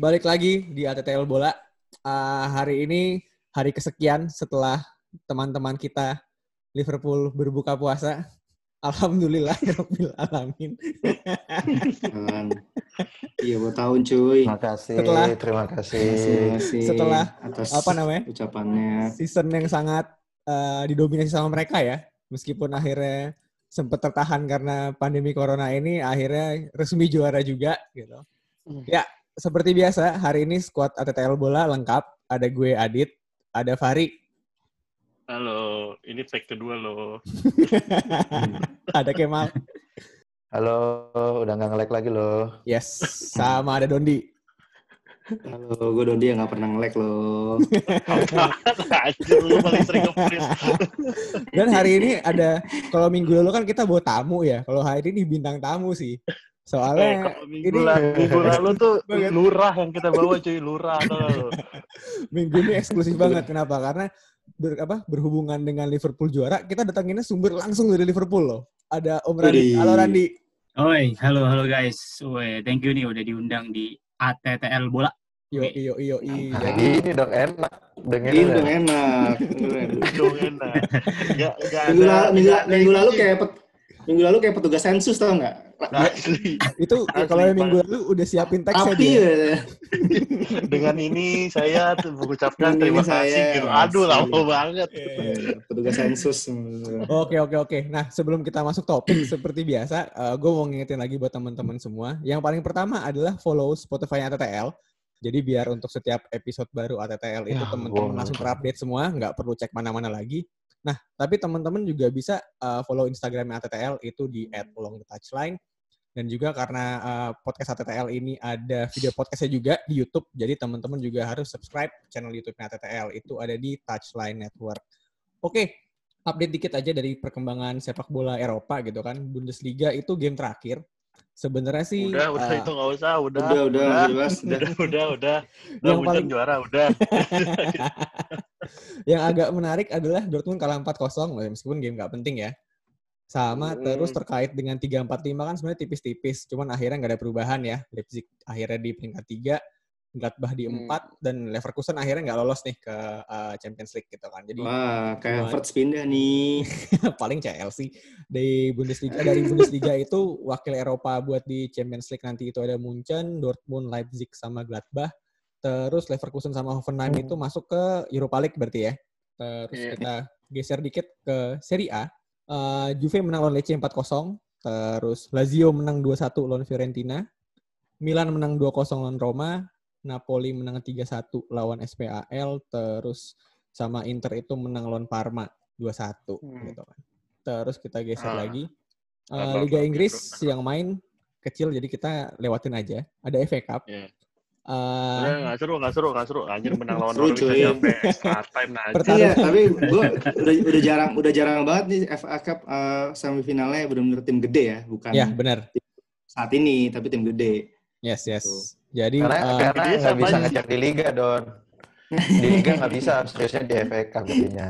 Balik lagi di ATTL Bola. Uh, hari ini hari kesekian setelah teman-teman kita Liverpool berbuka puasa. Alhamdulillah, Rabbil Alamin. Iya, buat tahun cuy. Terima kasih, Setelah- terima kasih. Terima kasih Setelah atas apa namanya? ucapannya. Season yang sangat uh, didominasi sama mereka ya. Meskipun akhirnya sempat tertahan karena pandemi corona ini, akhirnya resmi juara juga gitu. Ya, seperti biasa, hari ini squad ATTL Bola lengkap. Ada gue Adit, ada Fari, Halo, ini tag kedua loh. ada Kemal, Halo, udah nggak nge-lag lagi loh. yes, sama ada Dondi. Halo, gue Dondi yang gak pernah nge-lag loh. Dan hari ini ada, kalau minggu lalu kan kita bawa tamu ya. Kalau hari ini bintang tamu sih. Eh, Soalnya kalau minggu, ini lalu, minggu lalu tuh Banget. lurah yang kita bawa cuy, lurah tuh. minggu ini eksklusif banget. Kenapa? Karena ber, apa, berhubungan dengan Liverpool juara, kita datanginnya sumber langsung dari Liverpool loh. Ada Om Randi. Halo Randi. Oi, halo halo guys. Woi, thank you nih udah diundang di ATTL Bola. Yo iyo iyo iyo. Jadi ini dong enak. Dengerin Ini dong enak. Dong enak. Nggak, nggak minggu, minggu, lalu kayak pet- minggu lalu kayak petugas sensus tau nggak? Asli. itu Asli kalau yang minggu lalu udah siapin teksnya Api dia. ya. Dengan ini saya tuh mengucapkan terima kasih. saya, gitu. Aduh, lama banget. Iya, Petugas sensus. Oke oke oke. Nah sebelum kita masuk topik seperti biasa, gue mau ngingetin lagi buat teman-teman semua. Yang paling pertama adalah follow Spotify ATTL. Jadi biar untuk setiap episode baru ATTL itu Ya, teman-teman langsung terupdate semua, nggak perlu cek mana-mana lagi. Nah tapi teman-teman juga bisa uh, follow Instagramnya ATTL itu di @alongthetouchline. Dan juga karena uh, podcast ATTL ini ada video podcastnya juga di YouTube, jadi teman-teman juga harus subscribe channel YouTube-nya ATTL itu ada di Touchline Network. Oke, update dikit aja dari perkembangan sepak bola Eropa gitu kan. Bundesliga itu game terakhir. Sebenarnya sih Udah, udah uh, itu nggak usah, udah. Udah, udah, udah, bebas, udah. udah, udah, udah. Udah, Yang paling- juara, udah. yang agak menarik adalah Dortmund kalah 4-0 loh, meskipun game nggak penting ya. Sama Hmm. terus terkait dengan 3-4-5 kan sebenarnya tipis-tipis. Cuman akhirnya nggak ada perubahan ya. Leipzig akhirnya di peringkat 3, Gladbach di Hmm. 4, dan Leverkusen akhirnya nggak lolos nih ke uh, Champions League gitu kan. Jadi Wah, kayak Verts pindah nih. paling Chelsea dari Bundesliga dari Bundesliga itu wakil Eropa buat di Champions League nanti itu ada Munchen, Dortmund, Leipzig sama Gladbach. Terus Leverkusen sama Hoffenheim itu masuk ke Europa League berarti ya. Terus Iya. kita geser dikit ke Serie A. Eh, Juve menang lawan Lecce 4-0. Terus Lazio menang 2-1 lawan Fiorentina. Milan menang 2-0 lawan Roma. Napoli menang 3-1 lawan SPAL. Terus sama Inter itu menang lawan Parma 2-1 Hmm. gitu kan. Terus kita geser Ah. lagi. Apa-apa, Liga. Inggris yang main kecil jadi kita lewatin aja. Ada FA Cup. Iya. Eh, Udah, nggak seru, nggak seru, nggak seru. Anjir menang lawan Seru, Norwich cuy. aja sampai extra time nah. Pertama- Iya, tapi gue udah, udah jarang udah jarang banget nih FA Cup eh, semifinalnya benar-benar tim gede ya, bukan ya benar. saat ini tapi tim gede. Yes, yes. Tuh. Jadi Karena, karena dia nggak bisa ngecek di Liga, Don. Di Liga nggak bisa, seriusnya di FA Cup jadinya.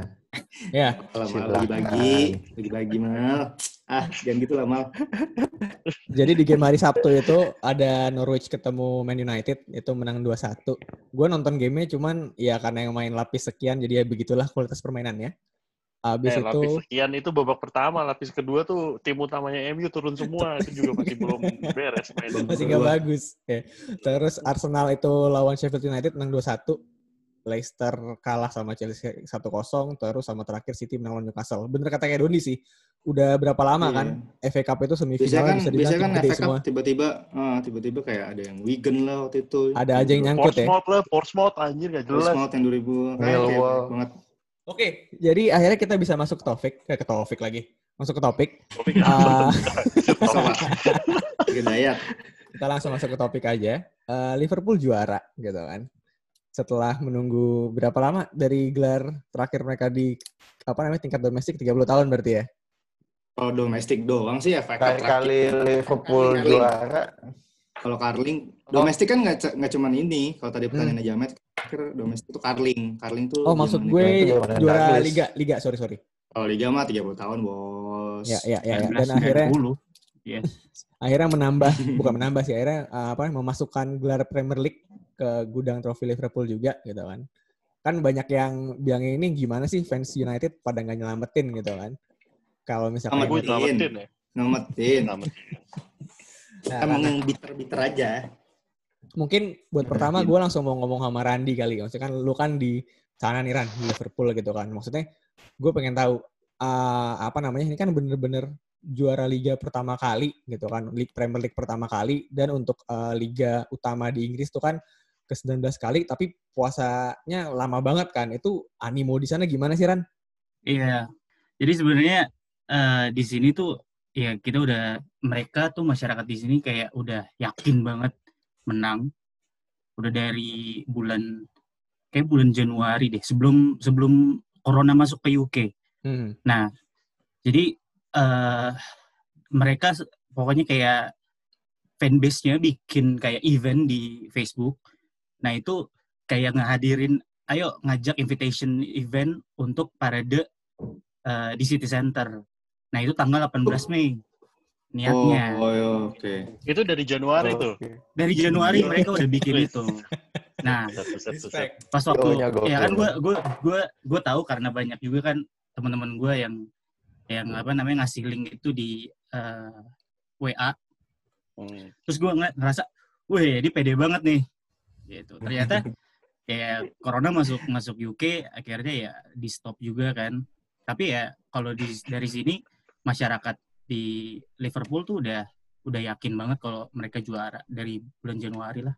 ya Kalau bagi-bagi, bagi-bagi mal. Ah, jangan gitu lah mal. jadi di game hari Sabtu itu ada Norwich ketemu Man United itu menang 2-1. Gue nonton gamenya cuman ya karena yang main lapis sekian jadi ya begitulah kualitas permainannya. Habis Eh, itu lapis sekian itu babak pertama, lapis kedua tuh tim utamanya MU turun semua, itu juga masih belum beres mainnya. masih nggak bagus. Ya. Terus Arsenal itu lawan Sheffield United menang 2-1. Leicester kalah sama Chelsea 1-0. Terus sama terakhir City menang lawan Newcastle. Bener kata kayak Doni sih. Udah berapa lama Iya. kan FA Cup itu semifinal kan, bisa dibilang kan FA semua. Cup tiba-tiba, ah, tiba-tiba kayak ada yang Wigan lah waktu itu. Ada aja yang nyangkut ya. Portsmouth lah, Portsmouth anjir gak jelas. Portsmouth yang 2000 kan kayak Millwall. banget. Oke, jadi akhirnya kita bisa masuk ke topik, ke, ke topik lagi. Masuk ke topik. Topik. Gedayat. kita langsung masuk ke topik aja. Eh, Liverpool juara gitu kan. Setelah menunggu berapa lama dari gelar terakhir mereka di apa namanya tingkat domestik 30 tahun berarti ya. Kalau domestik doang sih Cup terakhir. Kali-kali Liverpool juara, Kalau Carling, domestik kan nggak nggak cuman ini. Kalau tadi Hmm. pertanyaannya Jamet, akhir domestik itu Carling. Carling tuh Oh, maksud gue juara Douglas. liga, liga, sorry sorry. Kalau Liga mah 30 tahun, Bos. Ya, ya, ya, ya. Dan 1990. akhirnya Yes. akhirnya menambah bukan menambah sih akhirnya uh, apa memasukkan gelar Premier League ke gudang trofi Liverpool juga gitu kan kan banyak yang bilang ini gimana sih fans United pada nggak nyelamatin gitu kan kalau misalkan nyelamatin ya. Nyelamatin. Nah, Emang yang bitter-bitter aja. mungkin buat pertama gue langsung mau ngomong sama Randy kali maksudnya kan lu kan di sana nih Ran di Liverpool gitu kan maksudnya gue pengen tahu uh, apa namanya ini kan bener-bener juara liga pertama kali gitu kan League Premier League pertama kali dan untuk uh, liga utama di Inggris tuh kan ke 19 kali tapi puasanya lama banget kan itu animo di sana gimana sih Ran? Iya. Jadi sebenarnya eh, di sini tuh ya kita udah mereka tuh masyarakat di sini kayak udah yakin banget menang. Udah dari bulan kayak bulan Januari deh sebelum sebelum corona masuk ke UK. Hmm. Nah, jadi eh mereka pokoknya kayak fanbase-nya bikin kayak event di Facebook. Nah, itu kayak ngehadirin, ayo ngajak invitation event untuk parade eh, di City Center. Nah, itu tanggal 18 Mei. Niatnya. Oh, iya, oke. Itu dari Januari tuh. Oke. Dari Januari mereka udah bikin itu. Nah, pas waktu ya kan gue gue gue gue tahu karena banyak juga kan teman-teman gue yang yang apa namanya ngasih link itu di eh, WA Hmm. terus gue ngerasa wih ini pede banget nih gitu ternyata ya corona masuk masuk UK akhirnya ya di stop juga kan tapi ya kalau di dari sini masyarakat di Liverpool tuh udah udah yakin banget kalau mereka juara dari bulan Januari lah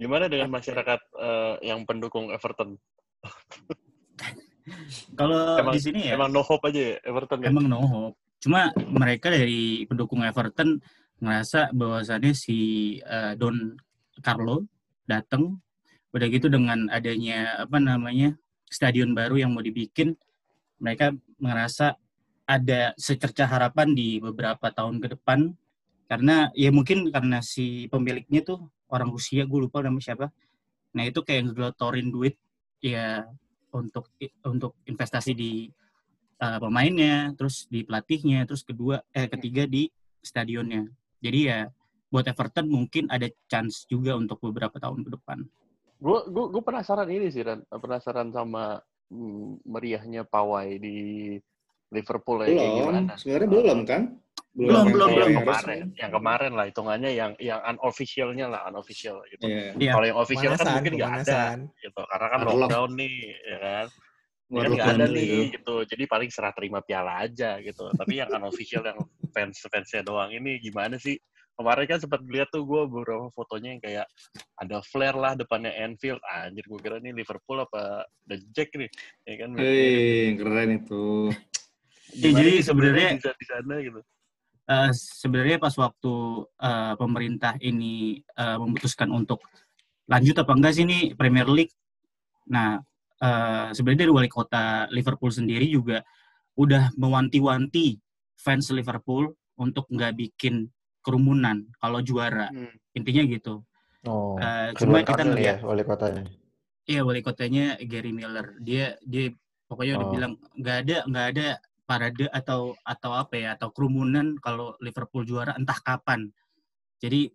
Gimana dengan masyarakat eh, yang pendukung Everton? kalau di sini ya Emang no hope aja ya Everton ya? emang no hope. Cuma mereka dari pendukung Everton ngerasa bahwasannya si eh, Don Carlo datang udah gitu dengan adanya apa namanya stadion baru yang mau dibikin mereka ngerasa ada secerca harapan di beberapa tahun ke depan karena ya mungkin karena si pemiliknya tuh orang Rusia gue lupa nama siapa nah itu kayak ngegelotorin duit ya untuk untuk investasi di uh, pemainnya, terus di pelatihnya, terus kedua eh ketiga di stadionnya. Jadi ya buat Everton mungkin ada chance juga untuk beberapa tahun ke depan. Gue penasaran ini sih Ran, penasaran sama mm, meriahnya pawai di Liverpool ya kayak Belum, gimana? sebenarnya belum kan? Belum, belum, belum. Yang kemarin, yang kemarin lah hitungannya yang yang unofficialnya lah unofficial gitu. Iya. Iya. Kalau yang official kan Pemanasan, mungkin nggak ada gitu, karena kan Warlock. lockdown nih, ya kan? Ini kan nggak ada nih itu. gitu, jadi paling serah terima piala aja gitu. Tapi yang unofficial yang fans fansnya doang ini gimana sih? Kemarin kan sempat lihat tuh gue beberapa fotonya yang kayak ada flare lah depannya Anfield. Anjir gue kira ini Liverpool apa The Jack nih, ya kan? Hei, keren itu. Ya, Gimana jadi sih sebenarnya- bisa di sana gitu. Eh, sebenarnya pas waktu eh, pemerintah ini eh, memutuskan untuk lanjut apa enggak sih ini Premier League. Nah, eh, sebenarnya dari wali kota Liverpool sendiri juga udah mewanti-wanti fans Liverpool untuk nggak bikin kerumunan kalau juara. Hmm. Intinya gitu. Oh, Eh, cuma kita Kamil ngeliat ya wali kotanya. Iya wali kotanya Gary Miller. Dia dia pokoknya udah Oh. bilang nggak ada nggak ada parade atau atau apa ya atau kerumunan kalau Liverpool juara entah kapan. Jadi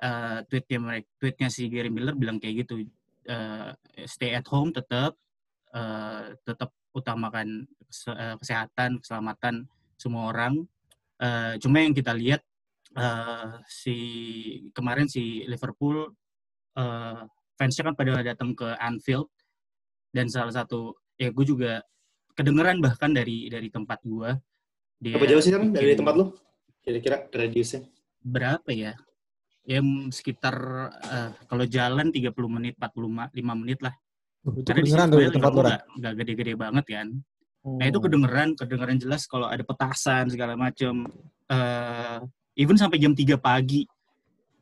eh, tweetnya mereka tweetnya si Gary Miller bilang kayak gitu. eh, stay at home tetap eh, tetap utamakan kese- eh, kesehatan keselamatan semua orang. Eh, cuma yang kita lihat eh, si kemarin si Liverpool eh, fansnya kan pada datang ke Anfield dan salah satu ya gue juga kedengeran bahkan dari dari tempat gue dia Apa jauh sih kan dari tempat lu? Kira-kira radiusnya? berapa ya ya sekitar eh, kalau jalan 30 menit 45 5 menit lah Itu karena di sini kedengeran tuh di sebenarnya tempat lu, nggak gede-gede banget kan nah Oh. itu kedengeran kedengeran jelas kalau ada petasan segala macam eh even sampai jam 3 pagi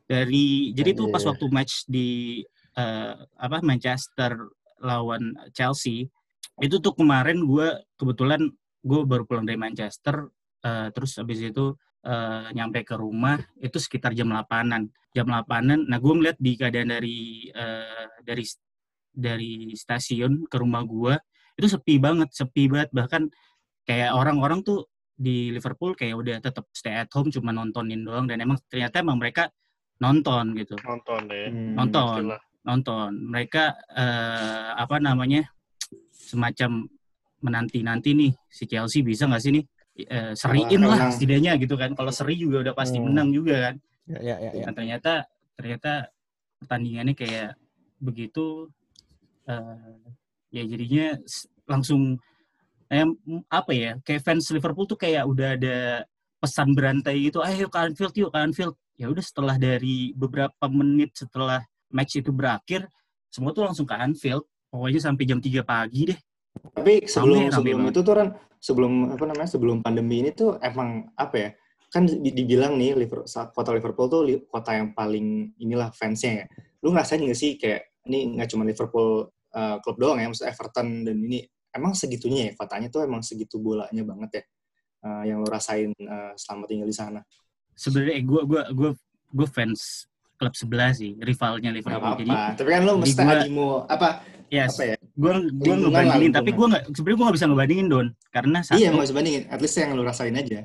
dari jadi itu pas Anjir. waktu match di eh, apa Manchester lawan Chelsea itu tuh kemarin gue kebetulan gue baru pulang dari Manchester eh, terus habis itu eh, nyampe ke rumah itu sekitar jam 8-an jam 8-an nah gue ngeliat di keadaan dari eh, dari dari stasiun ke rumah gue itu sepi banget sepi banget bahkan kayak orang-orang tuh di Liverpool kayak udah tetap stay at home cuma nontonin doang dan emang ternyata emang mereka nonton gitu Nonton deh. Hmm. nonton Pastilah. nonton mereka eh, apa namanya semacam menanti nanti nih si Chelsea bisa nggak sih nih? Eh, seriin lah setidaknya gitu kan. Kalau seri juga udah pasti Hmm. menang juga kan. Ya, ya, ya, ya. Nah, ternyata ternyata pertandingannya kayak begitu eh, ya jadinya langsung eh, apa ya kayak fans Liverpool tuh kayak udah ada pesan berantai gitu ayo ke Anfield yuk ke Anfield. Ya udah setelah dari beberapa menit setelah match itu berakhir semua tuh langsung ke Anfield pokoknya sampai jam 3 pagi deh Tapi sebelum Rame, sebelum itu tuh kan sebelum apa namanya sebelum pandemi ini tuh emang apa ya kan di- dibilang nih Liverpool, kota Liverpool tuh kota yang paling inilah fansnya ya. Lu ngerasain nggak sih kayak ini nggak cuma Liverpool uh, klub doang ya, maksudnya Everton dan ini emang segitunya ya kotanya tuh emang segitu bolanya banget ya uh, yang lu rasain uh, selama tinggal di sana. sebenarnya gue gua gua gua fans klub sebelah sih rivalnya Liverpool apa-apa. jadi Tapi kan jadi mesti gua- adimo apa yes apa ya? gue gue ngebandingin tapi gue nggak sebenarnya gue nggak bisa ngebandingin don karena satu Iya, nggak usah bandingin. At least yang lu rasain aja.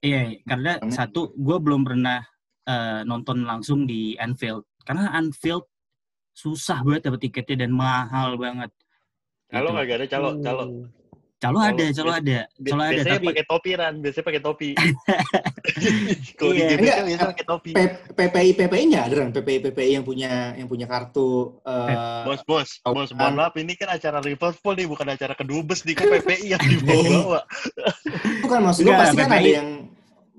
iya karena Karena- satu gue belum pernah eh, nonton langsung di Anfield karena Anfield susah banget dapet tiketnya dan mahal banget Kalau Gitu. nggak ada calo, calo. Calo ada calo ada calo ada biasanya tapi pakai topi Ran, biasanya pakai topi. Kalau di Iya. GBK biasanya pakai topi. PPI PPI nya ada kan PPI PPI yang punya yang punya kartu eh, Bos, bos, Oh, bos, kan. mohon maaf ini kan acara Liverpool nih, bukan acara kedubes nih, kan PPI yang dibawa-bawa. bukan maksud gue pasti kan PPI ada yang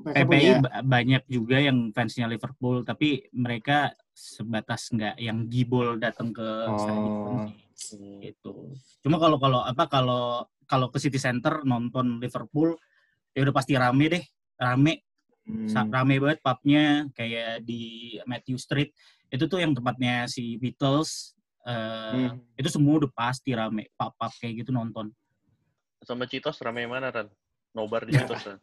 PPI punya banyak juga yang fansnya Liverpool tapi mereka sebatas nggak yang gibol datang ke stadion Oh. gitu. Cuma kalau kalau apa kalau kalau ke City Center nonton Liverpool ya udah pasti rame deh, rame, hmm, rame banget pubnya kayak di Matthew Street itu tuh yang tempatnya si Beatles. eh, Hmm. Itu semua udah pasti rame, pub-pub kayak gitu nonton. Sama Citos rame mana Ran? Nobar di Citos Ran.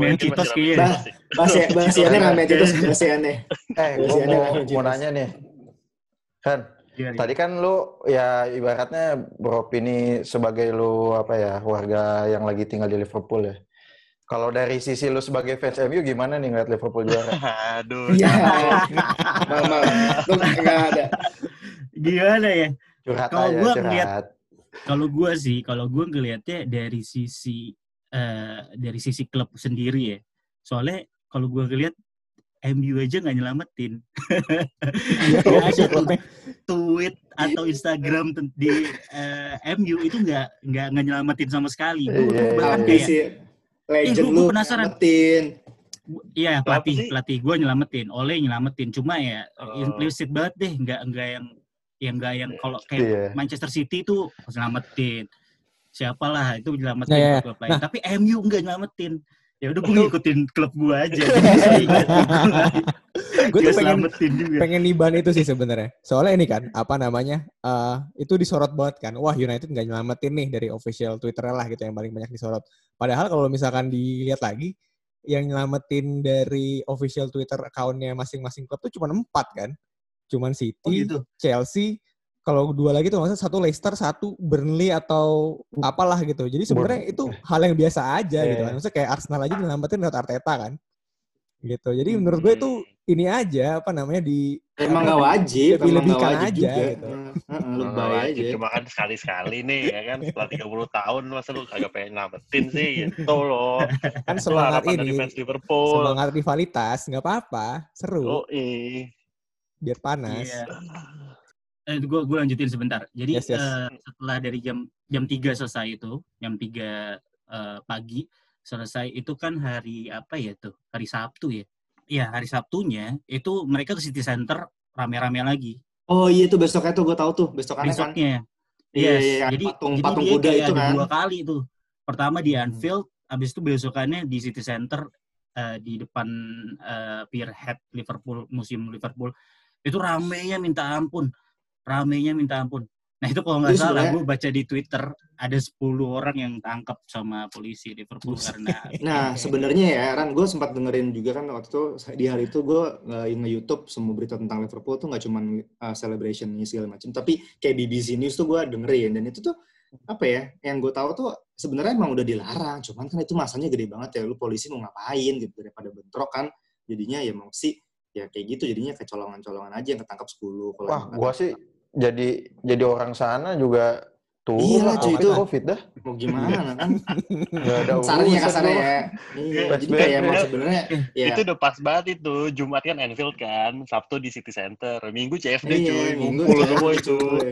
Mungkin Citos masih rame kayaknya. Citos bahasa aneh rame bahasa aneh. Eh, gue Masih ada mau, nanya nih. Kan, Iya, iya. tadi kan lu ya ibaratnya beropini sebagai lu apa ya, warga yang lagi tinggal di Liverpool ya. Kalau dari sisi lu sebagai fans MU gimana nih ngeliat Liverpool juara? Aduh, Iya. Mama, lu nggak ada. Gimana ya? Curhat Kalau aja, gua curhat. ngeliat- Kalau gue sih, kalau gue ngelihatnya dari sisi eh, dari sisi klub sendiri ya. Soalnya kalau gue ngeliat MU aja nggak nyelamatin. Nggak ada tuh tweet atau Instagram di eh, MU itu nggak nggak nggak nyelamatin sama sekali. Gue Iya, bahkan kayak legend lu gua penasaran. nyelamatin. Iya pelatih pelatih gue nyelamatin, Oleh nyelamatin. Cuma ya Oh. implisit banget deh, nggak nggak yang yang nggak yang kalau kayak Iya. Manchester City tuh nyelamatin. Siapalah itu nyelamatin Nah, ya. klub lain. Tapi MU nggak nyelamatin. Ya udah gue ngikutin klub gue aja. Gue tuh pengen juga. pengen niban itu sih sebenarnya. Soalnya ini kan apa namanya eh itu disorot banget kan. Wah United nggak nyelamatin nih dari official Twitter lah gitu yang paling banyak disorot. Padahal kalau misalkan dilihat lagi yang nyelamatin dari official Twitter accountnya masing-masing klub tuh cuma empat kan. Cuman City, Oh gitu. Chelsea, kalau dua lagi tuh maksudnya satu Leicester, satu Burnley atau apalah gitu. Jadi sebenarnya itu hal yang biasa aja gitu kan. Iya. Maksudnya kayak Arsenal aja nyelamatin lewat Arteta kan. Gitu. Jadi menurut gue itu ini aja apa namanya di Emang nggak wajib, emang nggak Lebih-lebihkan wajib aja, juga. gitu. Heeh, heeh, Lu wajib, aja. Cuma kan sekali-sekali nih ya kan setelah 30 tahun masa lu kagak pengen nyelamatin sih gitu loh. kan semangat ini Liverpool. semangat rivalitas nggak apa-apa seru Oh, iya. biar panas Iya. Eh, gue gue lanjutin sebentar. Jadi Yes, yes. eh, setelah dari jam jam 3 selesai itu, jam 3 eh, pagi selesai itu kan hari apa ya tuh? Hari Sabtu ya. Iya, hari Sabtunya itu mereka ke City Center rame-rame lagi. Oh iya tuh besoknya tuh gue tahu tuh besokannya kan. Besoknya. Iya, Yes. iya, yang jadi patung- jadi patung kuda itu ada kan. dua kali tuh. Pertama di Hmm. Anfield, habis itu besokannya di City Center eh, di depan eh, Pierhead Liverpool musim Liverpool. Itu ramenya minta ampun. Ramenya minta ampun. Nah itu kalau nggak salah, sebenarnya- gue baca di Twitter ada 10 orang yang tangkap sama polisi Liverpool karena Nah, sebenarnya ya, Ran, gue sempat dengerin juga kan waktu itu di hari itu gue nge-youtube semua berita tentang Liverpool tuh nggak cuma celebration celebration segala macam, tapi kayak BBC News tuh gue dengerin dan itu tuh apa ya? Yang gue tahu tuh sebenarnya emang udah dilarang, cuman kan itu masanya gede banget ya. Lu polisi mau ngapain gitu daripada bentrok kan. Jadinya ya mau sih ya kayak gitu jadinya kayak colongan-colongan aja yang ketangkap 10 kalau Wah, gua sih jadi jadi orang sana juga tuh Iya lah, cuy, itu. COVID dah. mau gimana kan Nggak ada urusan kasarnya ya iya, jadi kayak emang iya. sebenarnya ya Itu udah pas banget itu. Jumat kan Anfield kan, Sabtu di City Center, Minggu CFD iya, cuy, minggu ngumpul semua itu. cuy.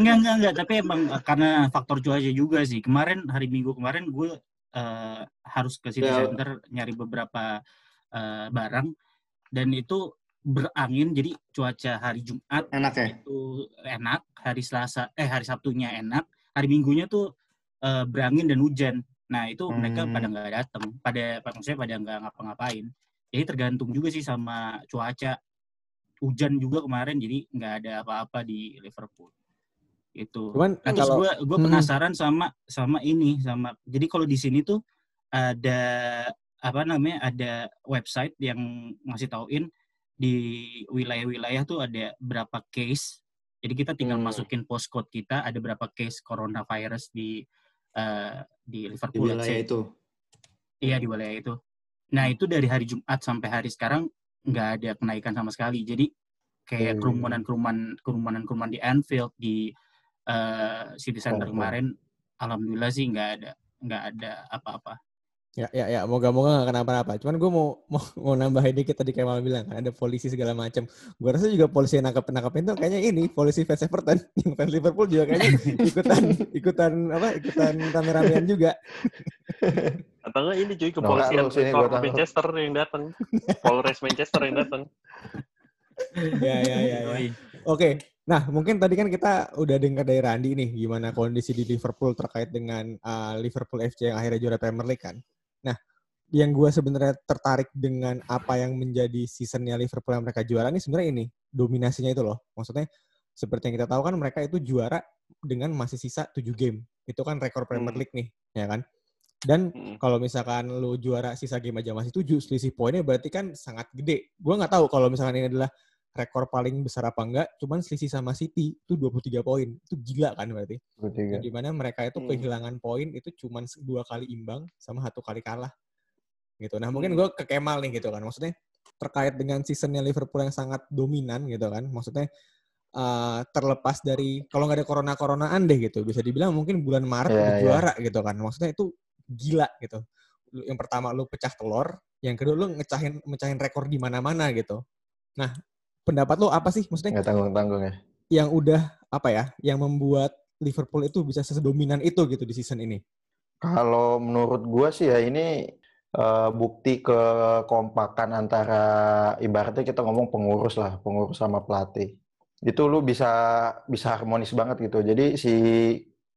Enggak, enggak, enggak. Tapi emang karena faktor cuaca juga sih. Kemarin, hari Minggu kemarin gue eh, harus ke City Ya. Center nyari beberapa eh, barang. Dan itu berangin, jadi cuaca hari Jumat enak ya itu enak, hari Selasa, eh hari Sabtunya enak, hari Minggunya tuh eh, berangin dan hujan. Nah itu mereka Hmm. pada nggak datang, pada maksudnya pada nggak ngapa-ngapain. Jadi tergantung juga sih sama cuaca. Hujan juga kemarin, jadi nggak ada apa-apa di Liverpool. Itu. Cuman Nah, terus kalau gue gue Hmm. penasaran sama sama ini sama jadi kalau di sini tuh ada apa namanya ada website yang ngasih tauin di wilayah-wilayah tuh ada berapa case jadi kita tinggal Hmm. masukin postcode kita ada berapa case coronavirus di eh, di di Liverpool let's wilayah say. itu iya di wilayah itu nah itu dari hari Jumat sampai hari sekarang nggak ada kenaikan sama sekali jadi kayak Hmm. kerumunan-kerumunan kerumunan-kerumunan di Anfield di eh, City Center Oh, oh. kemarin alhamdulillah sih nggak ada nggak ada apa-apa Ya, ya, ya, moga-moga gak kenapa-napa. Cuman gue mau, mau mau nambahin dikit tadi kayak Mal bilang kan ada polisi segala macam. Gue rasa juga polisi yang nangkep nangkepin tuh kayaknya ini polisi fans Everton, yang fans Liverpool juga kayaknya ikutan ikutan apa ikutan rame-ramean juga. Atau enggak ini cuy, kepolisian lu sini. Manchester yang datang. Polres Manchester yang datang. Ya, ya, ya. ya. Oke, nah mungkin tadi kan kita udah dengar dari Randi nih gimana kondisi di Liverpool terkait dengan uh, Liverpool FC yang akhirnya juara Premier League kan. Yang gue sebenarnya tertarik dengan apa yang menjadi seasonnya Liverpool yang mereka juara ini sebenarnya ini dominasinya itu loh. Maksudnya seperti yang kita tahu kan mereka itu juara dengan masih sisa 7 game. Itu kan rekor Premier Hmm. League nih, ya kan? Dan Mm. kalau misalkan lu juara sisa game aja masih 7, selisih poinnya berarti kan sangat gede. Gue nggak tahu kalau misalkan ini adalah rekor paling besar apa enggak, cuman selisih sama City itu 23 poin. Itu gila kan berarti. Di mana mereka itu Hmm. kehilangan poin itu cuman dua kali imbang sama satu kali kalah. Gitu. Nah, mungkin Hmm. gue ke Kemal nih gitu kan. Maksudnya terkait dengan seasonnya Liverpool yang sangat dominan gitu kan. Maksudnya eh, terlepas dari kalau nggak ada corona-coronaan deh gitu. Bisa dibilang mungkin bulan Maret Iya, udah iya. juara gitu kan. Maksudnya itu gila gitu. Yang pertama lu pecah telur, yang kedua lu ngecahin mecahin rekor di mana-mana gitu. Nah, pendapat lu apa sih? Maksudnya Nggak tanggung-tanggung ya. yang udah apa ya, yang membuat Liverpool itu bisa sedominan itu gitu di season ini. Kalau menurut gua sih ya ini eh, bukti kekompakan antara ibaratnya kita ngomong pengurus lah, pengurus sama pelatih. Itu lu bisa bisa harmonis banget gitu. Jadi si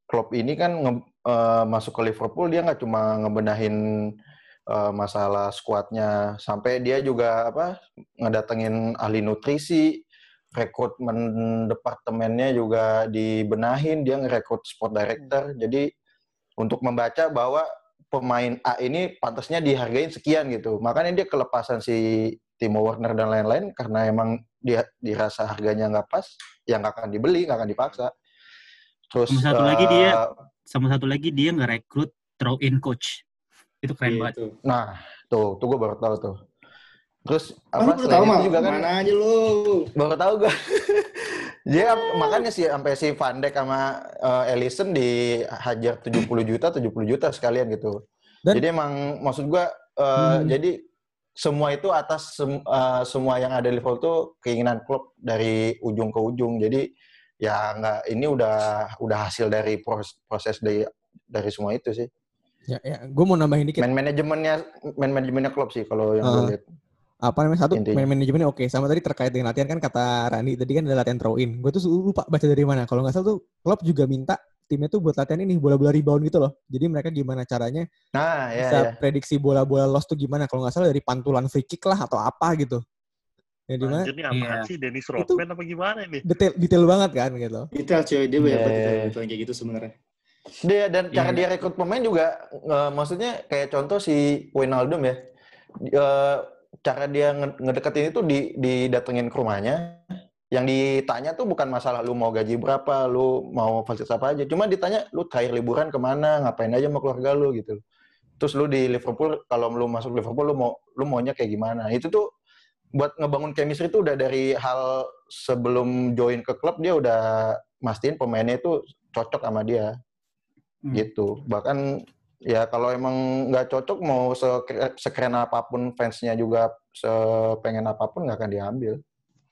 klub ini kan nge- eh, masuk ke Liverpool dia nggak cuma ngebenahin eh, masalah skuadnya, sampai dia juga apa ngedatengin ahli nutrisi, rekrutmen departemennya juga dibenahin, dia ngerekrut sport director. Jadi untuk membaca bahwa pemain A ini pantasnya dihargain sekian gitu. Makanya dia kelepasan si Timo Werner dan lain-lain karena emang dia dirasa harganya nggak pas, ya nggak akan dibeli, nggak akan dipaksa. Terus Sama satu lagi dia eh, sama satu lagi dia nggak rekrut throw in coach itu keren banget Gitu. nah tuh, tuh gue baru tahu tuh. Terus Ah, apa baru tahu itu mah, juga kan mana aja lu. baru tahu gue. Dia makanya sih sampai si Van Dijk sama eh, Ellison dihajar 70 juta, 70 juta sekalian gitu. Dan- jadi emang maksud gua eh, Hmm. jadi semua itu atas sem- eh, semua yang ada di Liverpool tuh keinginan klub dari ujung ke ujung. Jadi ya nggak ini udah udah hasil dari pros- proses dari dari semua itu sih. Ya, ya. gue mau nambahin dikit. Man manajemennya man manajemennya klub sih kalau yang lihat. Apa namanya satu Intinya. main manajemennya oke sama tadi terkait dengan latihan kan kata Rani tadi kan ada latihan throw in gue tuh lupa baca dari mana kalau nggak salah tuh klub juga minta timnya tuh buat latihan ini bola-bola rebound gitu loh jadi mereka gimana caranya Nah, ya bisa ya. prediksi bola-bola loss tuh gimana kalau nggak salah dari pantulan free kick lah atau apa gitu ya di mana Iya. sih Dennis Rodman apa gimana nih? detail detail banget kan gitu Detail cuy, dia banyak Iya, banget iya, detail iya. detail kayak gitu sebenarnya. Dia dan cara Iya. dia rekrut pemain juga eh, maksudnya kayak contoh si Wijnaldum ya. Eh, cara dia nge- ngedeketin itu di didatengin ke rumahnya. yang ditanya tuh bukan masalah lu mau gaji berapa, lu mau fasilitas apa aja. Cuma ditanya lu terakhir liburan ke mana, ngapain aja sama keluarga lu gitu. Terus lu di Liverpool, kalau lu masuk Liverpool lu mau lu maunya kayak gimana. Itu tuh buat ngebangun chemistry itu udah dari hal sebelum join ke klub dia udah mastiin pemainnya itu cocok sama dia Hmm. gitu bahkan ya kalau emang nggak cocok mau sekeren, apa pun fansnya juga sepengen apa pun nggak akan diambil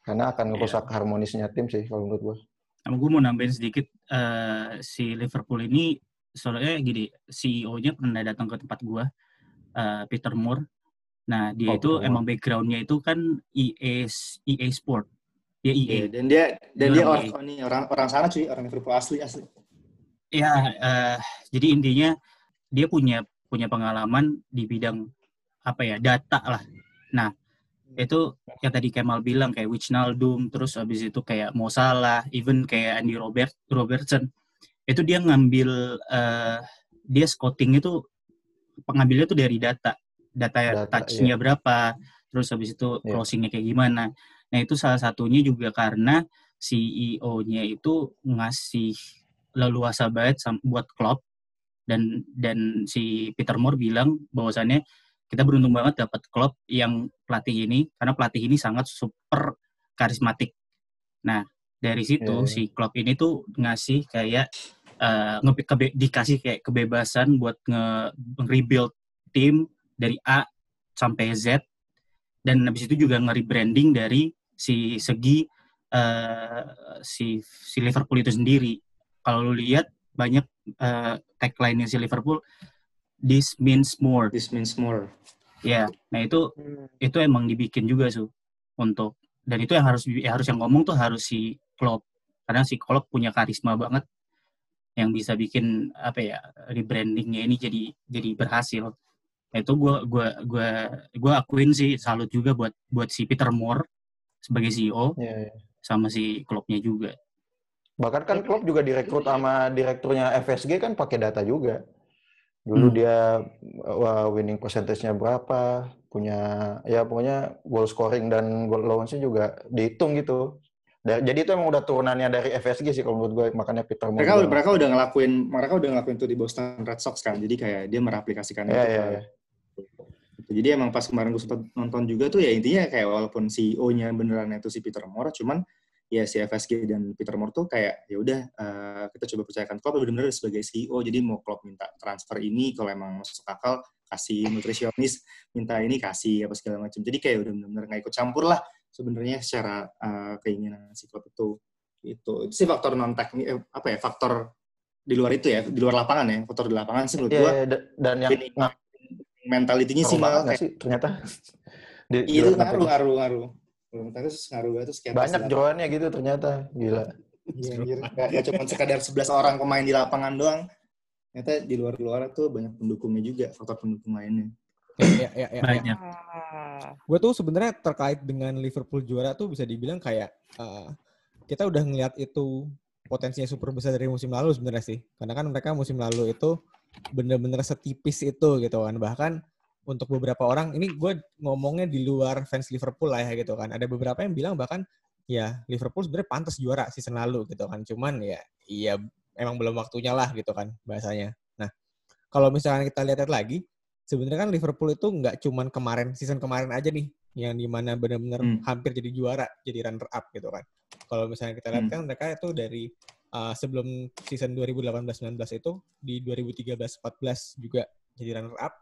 karena akan ngerusak harmonisnya tim sih kalau menurut gue Sama gue mau nambahin sedikit eh, si Liverpool ini soalnya gini CEO-nya pernah datang ke tempat gue eh, Peter Moore. Nah dia Oh, itu Moore. emang backgroundnya itu kan EA EA Sport. Dia EA. Iya, dan dia dan dia Orang orang iya. oh, nih, orang orang sana cuy, orang Liverpool asli asli. Ya, eh, jadi intinya dia punya punya pengalaman di bidang apa ya data lah. Nah itu yang tadi Kemal bilang kayak Wijnaldum, terus habis itu kayak Mo Salah, even kayak Andy Robert Robertson, itu dia ngambil eh, dia scouting itu pengambilnya tuh dari data, data, Data, touch-nya berapa, terus habis itu Iya. closing-nya kayak gimana. Nah itu salah satunya juga karena CEO-nya itu ngasih leluasa banget buat klub dan dan si Peter Moore bilang bahwasannya kita beruntung banget dapat klub yang pelatih ini karena pelatih ini sangat super karismatik. Nah dari situ iya. si klub ini tuh ngasih kayak eh, nge- kebe- dikasih kayak kebebasan buat nge rebuild tim dari A sampai Z dan habis itu juga nge-rebranding dari si segi eh, si si Liverpool itu sendiri. Kalau lu lihat banyak eh, tagline-nya si Liverpool this means more. This means more. Ya, nah itu itu emang dibikin juga su untuk dan itu yang harus ya harus yang ngomong tuh harus si Klopp karena si Klopp punya karisma banget yang bisa bikin apa ya rebrandingnya ini jadi jadi berhasil. Nah, itu gua gua gua gua akuin sih salut juga buat buat si Peter Moore sebagai CEO Iya, iya. sama si Kloppnya juga. Bahkan kan klub juga direkrut sama direkturnya FSG kan pakai data juga dulu Hmm. dia wah, winning percentage-nya berapa punya ya pokoknya goal scoring dan goal allowance-nya juga dihitung gitu jadi itu emang udah turunannya dari FSG sih kalau menurut gue makanya Peter Moore Mereka mereka udah ngelakuin mereka udah ngelakuin itu di Boston Red Sox kan. Jadi kayak dia meraplikasikan Iya, itu ke- iya. Gitu. Jadi emang pas kemarin gue sempat nonton juga tuh ya intinya kayak walaupun CEO-nya beneran itu si Peter Moore, cuman ya si FSG dan Peter Moore tuh kayak ya udah eh, kita coba percayakan klub benar-benar sebagai CEO. Jadi mau klub minta transfer ini kalau emang masuk akal kasih nutrisionis, minta ini kasih apa segala macam. Jadi kayak udah benar-benar nggak ikut campur lah sebenarnya secara eh, keinginan si klub itu. Itu itu sih faktor non teknik eh, apa ya faktor di luar itu ya di luar lapangan ya faktor di lapangan sih menurut Iya, gua iya, da- dan yang ini mentalitinya sih malah kayak sih ternyata di, Iya, itu ngaruh, ngaruh, ngaruh. Belum terus ngaruh banget terus kayak pas banyak jeroannya gitu ternyata gila iya, anjir. Nggak cuma sekadar 11 orang pemain di lapangan doang. Ternyata di luar-luar tuh banyak pendukungnya juga, faktor pendukung lainnya. Ya, ya, ya, ya. Banyak. Gue tuh sebenarnya terkait dengan Liverpool juara tuh bisa dibilang kayak eh, kita udah ngeliat itu potensinya super besar dari musim lalu sebenarnya sih. Karena kan mereka musim lalu itu bener-bener setipis itu gitu kan. Bahkan untuk beberapa orang, ini gue ngomongnya di luar fans Liverpool lah ya gitu kan. Ada beberapa yang bilang bahkan ya Liverpool sebenarnya pantas juara season lalu gitu kan. Cuman ya iya emang belum waktunya lah gitu kan bahasanya. Nah kalau misalnya kita lihat lagi, sebenarnya kan Liverpool itu nggak cuman kemarin season kemarin aja nih yang di mana benar-benar Hmm. hampir jadi juara jadi runner up gitu kan kalau misalnya kita lihat Hmm. kan mereka itu dari uh, sebelum season 2018-19 itu di 2013-14 juga jadi runner up.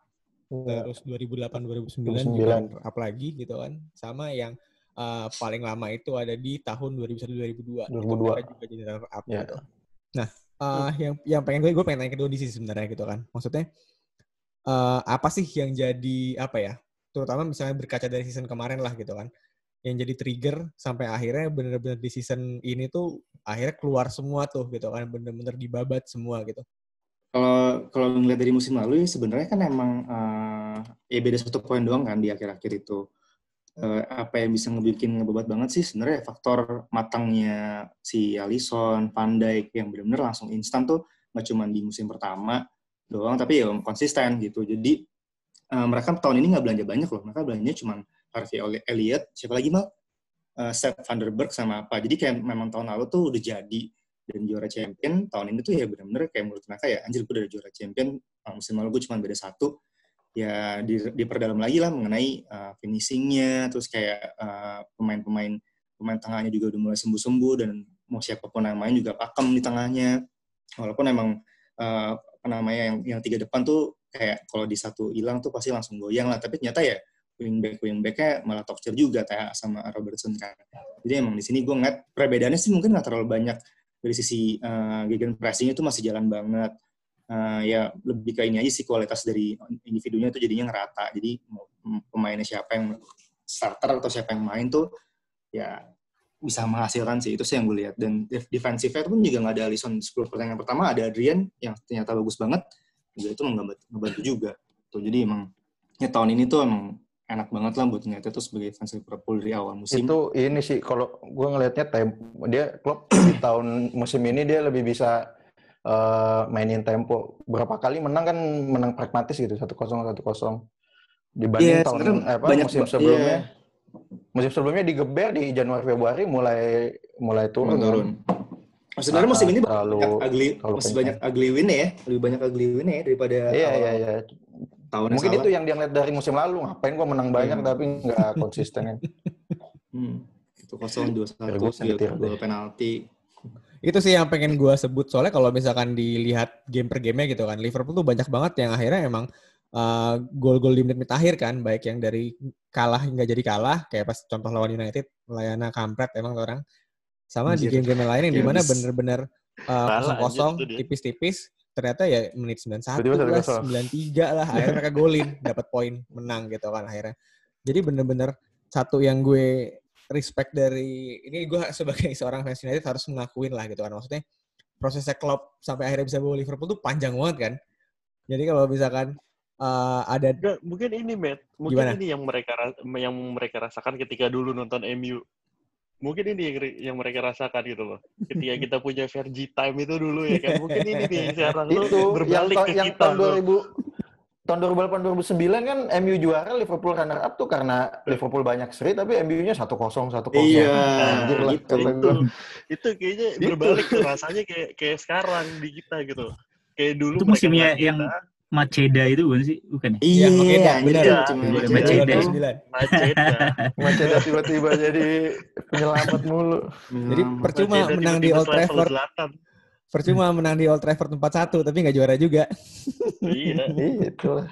Terus 2008-2009 juga 2009. runner up lagi gitu kan. Sama yang uh, paling lama itu ada di tahun 2001-2002 itu 2002. mereka juga jadi runner up Ya. gitu. Nah uh, yang yang pengen gue gue pengen nanya ke Dodi sih sebenarnya gitu kan. Maksudnya eh, apa sih yang jadi apa ya terutama misalnya berkaca dari season kemarin lah gitu kan yang jadi trigger sampai akhirnya bener-bener di season ini tuh akhirnya keluar semua tuh gitu kan bener-bener dibabat semua gitu Kalau kalau ngeliat dari musim lalu ya sebenarnya kan emang eh, ya beda satu poin doang kan di akhir-akhir itu. Eh, apa yang bisa ngebikin ngebebat banget sih sebenarnya faktor matangnya si Alisson, Van yang benar-benar langsung instan tuh nggak cuma di musim pertama doang tapi ya konsisten gitu. Jadi eh, mereka tahun ini nggak belanja banyak loh. Mereka belanjanya cuma Harvey Elliott, siapa lagi mal? uh, Sepp van der Berg sama apa. Jadi kayak memang tahun lalu tuh udah jadi dan juara champion tahun ini tuh ya benar-benar kayak menurut mereka ya anjir gue udah juara champion uh, musim lalu gue cuma beda satu. Ya di, diperdalam lagi lah mengenai uh, finishingnya terus kayak uh, pemain-pemain pemain tengahnya juga udah mulai sembuh-sembuh dan mau siapa pun yang main juga pakem di tengahnya. Walaupun emang uh, apa namanya yang yang tiga depan tuh kayak kalau di satu hilang tuh pasti langsung goyang lah tapi ternyata ya wingback wingbacknya malah top juga kayak sama Robertson kan. Jadi emang di sini gue ngeliat perbedaannya sih mungkin nggak terlalu banyak dari sisi uh, gegen pressing itu masih jalan banget. Uh, ya lebih ke ini aja sih kualitas dari individunya itu jadinya ngerata. Jadi pemainnya siapa yang starter atau siapa yang main tuh ya bisa menghasilkan sih. Itu sih yang gue lihat. Dan defensifnya pun juga nggak ada Alisson. 10 pertandingan pertama ada Adrian yang ternyata bagus banget. Juga itu membantu juga. Tuh jadi emang ya tahun ini tuh emang enak banget lah buat United tuh sebagai fans Liverpool dari awal musim. Itu ini sih kalau gue ngelihatnya tempo dia klub di tahun musim ini dia lebih bisa uh, mainin tempo. Berapa kali menang kan menang pragmatis gitu satu kosong satu kosong dibanding yeah, tahun apa banyak, musim sebelumnya. Yeah. Musim sebelumnya digeber di Januari Februari mulai mulai turun. turun. Oh, sebenarnya musim ini terlalu, banyak ugly, masih banyak ugly win ya, lebih banyak ugly win ya daripada Iya iya iya tahun Mungkin salah. itu yang dia ngeliat dari musim lalu. Ngapain gua menang banyak hmm. tapi nggak konsisten kan. hmm. Itu kosong dua satu gol penalti. Itu sih yang pengen gue sebut soalnya kalau misalkan dilihat game per game gitu kan Liverpool tuh banyak banget yang akhirnya emang uh, gol-gol di menit-menit akhir kan baik yang dari kalah hingga jadi kalah kayak pas contoh lawan United Layana kampret emang orang sama Anjir. di game-game lain yang di mana bener-bener uh, kosong-kosong tipis-tipis ternyata ya menit 91 lah, 93 lah, akhirnya mereka golin, dapat poin, menang gitu kan akhirnya. Jadi bener-bener satu yang gue respect dari ini gue sebagai seorang fans United harus mengakuin lah gitu kan maksudnya prosesnya Klopp sampai akhirnya bisa bawa Liverpool tuh panjang banget kan. Jadi kalau misalkan uh, ada Nggak, mungkin ini Matt, mungkin Gimana? ini yang mereka yang mereka rasakan ketika dulu nonton MU mungkin ini yang, yang mereka rasakan gitu loh. Ketika kita punya Vergi Time itu dulu ya kan. Mungkin ini nih sekarang itu berbalik yang, ke yang kita. Tahun 2000 tahun 2008 2009 kan MU juara Liverpool runner up tuh karena Liverpool banyak seri tapi MU-nya 1-0 1-0. Iya. Anjir lah, itu, itu, itu kayaknya itu. berbalik tuh rasanya kayak kayak sekarang di kita gitu. Kayak dulu itu musimnya yang kita, Maceda itu bukan sih? Bukan ya? Iya, Maceda, benar. Iya, Maceda. Maceda. Maceda tiba-tiba jadi penyelamat mulu. Jadi percuma menang di Old Trafford. Percuma menang di Old Trafford 4-1 tapi nggak juara juga. iya. Itu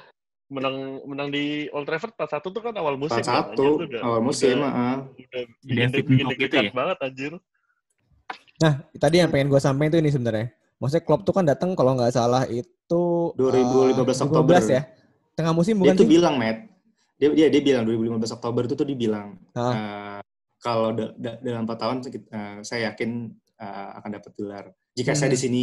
menang menang di Old Trafford 4-1 tuh kan awal musim. 4-1 kan, awal musim, ah. Udah bikin deg-degan ya? banget anjir. Nah, tadi yang pengen gue sampaikan tuh ini sebenarnya. Maksudnya Klopp tuh kan datang kalau nggak salah itu 2015 uh, Oktober ya. Tengah musim bukan dia sih? Tuh bilang, Matt. Dia dia dia bilang 2015 Oktober itu tuh dibilang uh. uh, kalau da, da, dalam 4 tahun uh, saya yakin uh, akan dapat gelar. Jika hmm. saya di sini